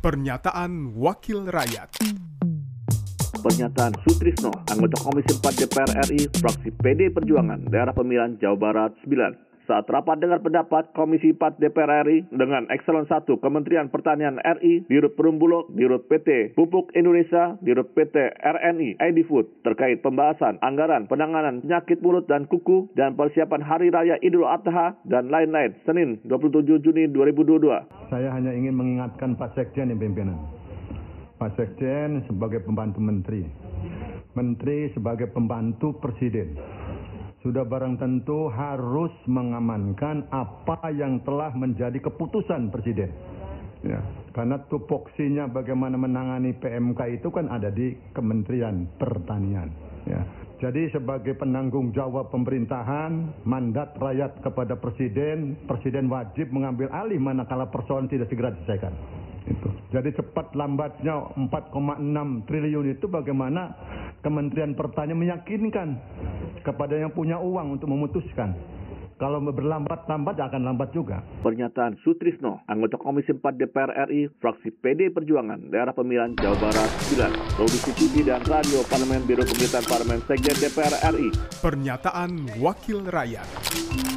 Pernyataan Wakil Rakyat Pernyataan Sutrisno, anggota Komisi 4 DPR RI, fraksi PD Perjuangan, daerah pemilihan Jawa Barat 9. Saat rapat dengar pendapat Komisi 4 DPR RI dengan Ekselon 1 Kementerian Pertanian RI, Dirut Perumbulok, Dirut PT Pupuk Indonesia, Dirut PT RNI, ID Food terkait pembahasan anggaran penanganan penyakit mulut dan kuku dan persiapan Hari Raya Idul Adha dan lain-lain Senin 27 Juni 2022. Saya hanya ingin mengingatkan Pak Sekjen yang pimpinan. Pak Sekjen sebagai pembantu menteri. Menteri sebagai pembantu presiden. Sudah barang tentu harus mengamankan apa yang telah menjadi keputusan presiden. Ya, karena tupoksinya bagaimana menangani PMK itu kan ada di Kementerian Pertanian. Ya. Jadi sebagai penanggung jawab pemerintahan, mandat rakyat kepada presiden, presiden wajib mengambil alih manakala persoalan tidak segera diselesaikan. Itu. Jadi cepat lambatnya 4,6 triliun itu bagaimana Kementerian Pertanian meyakinkan kepada yang punya uang untuk memutuskan. Kalau berlambat-lambat akan lambat juga. Pernyataan Sutrisno, anggota Komisi 4 DPR RI, fraksi PD Perjuangan, daerah pemilihan Jawa Barat 9, produksi TV dan radio Parlemen Biro Pemerintahan Parlemen Sekjen DPR RI. Pernyataan Wakil Rakyat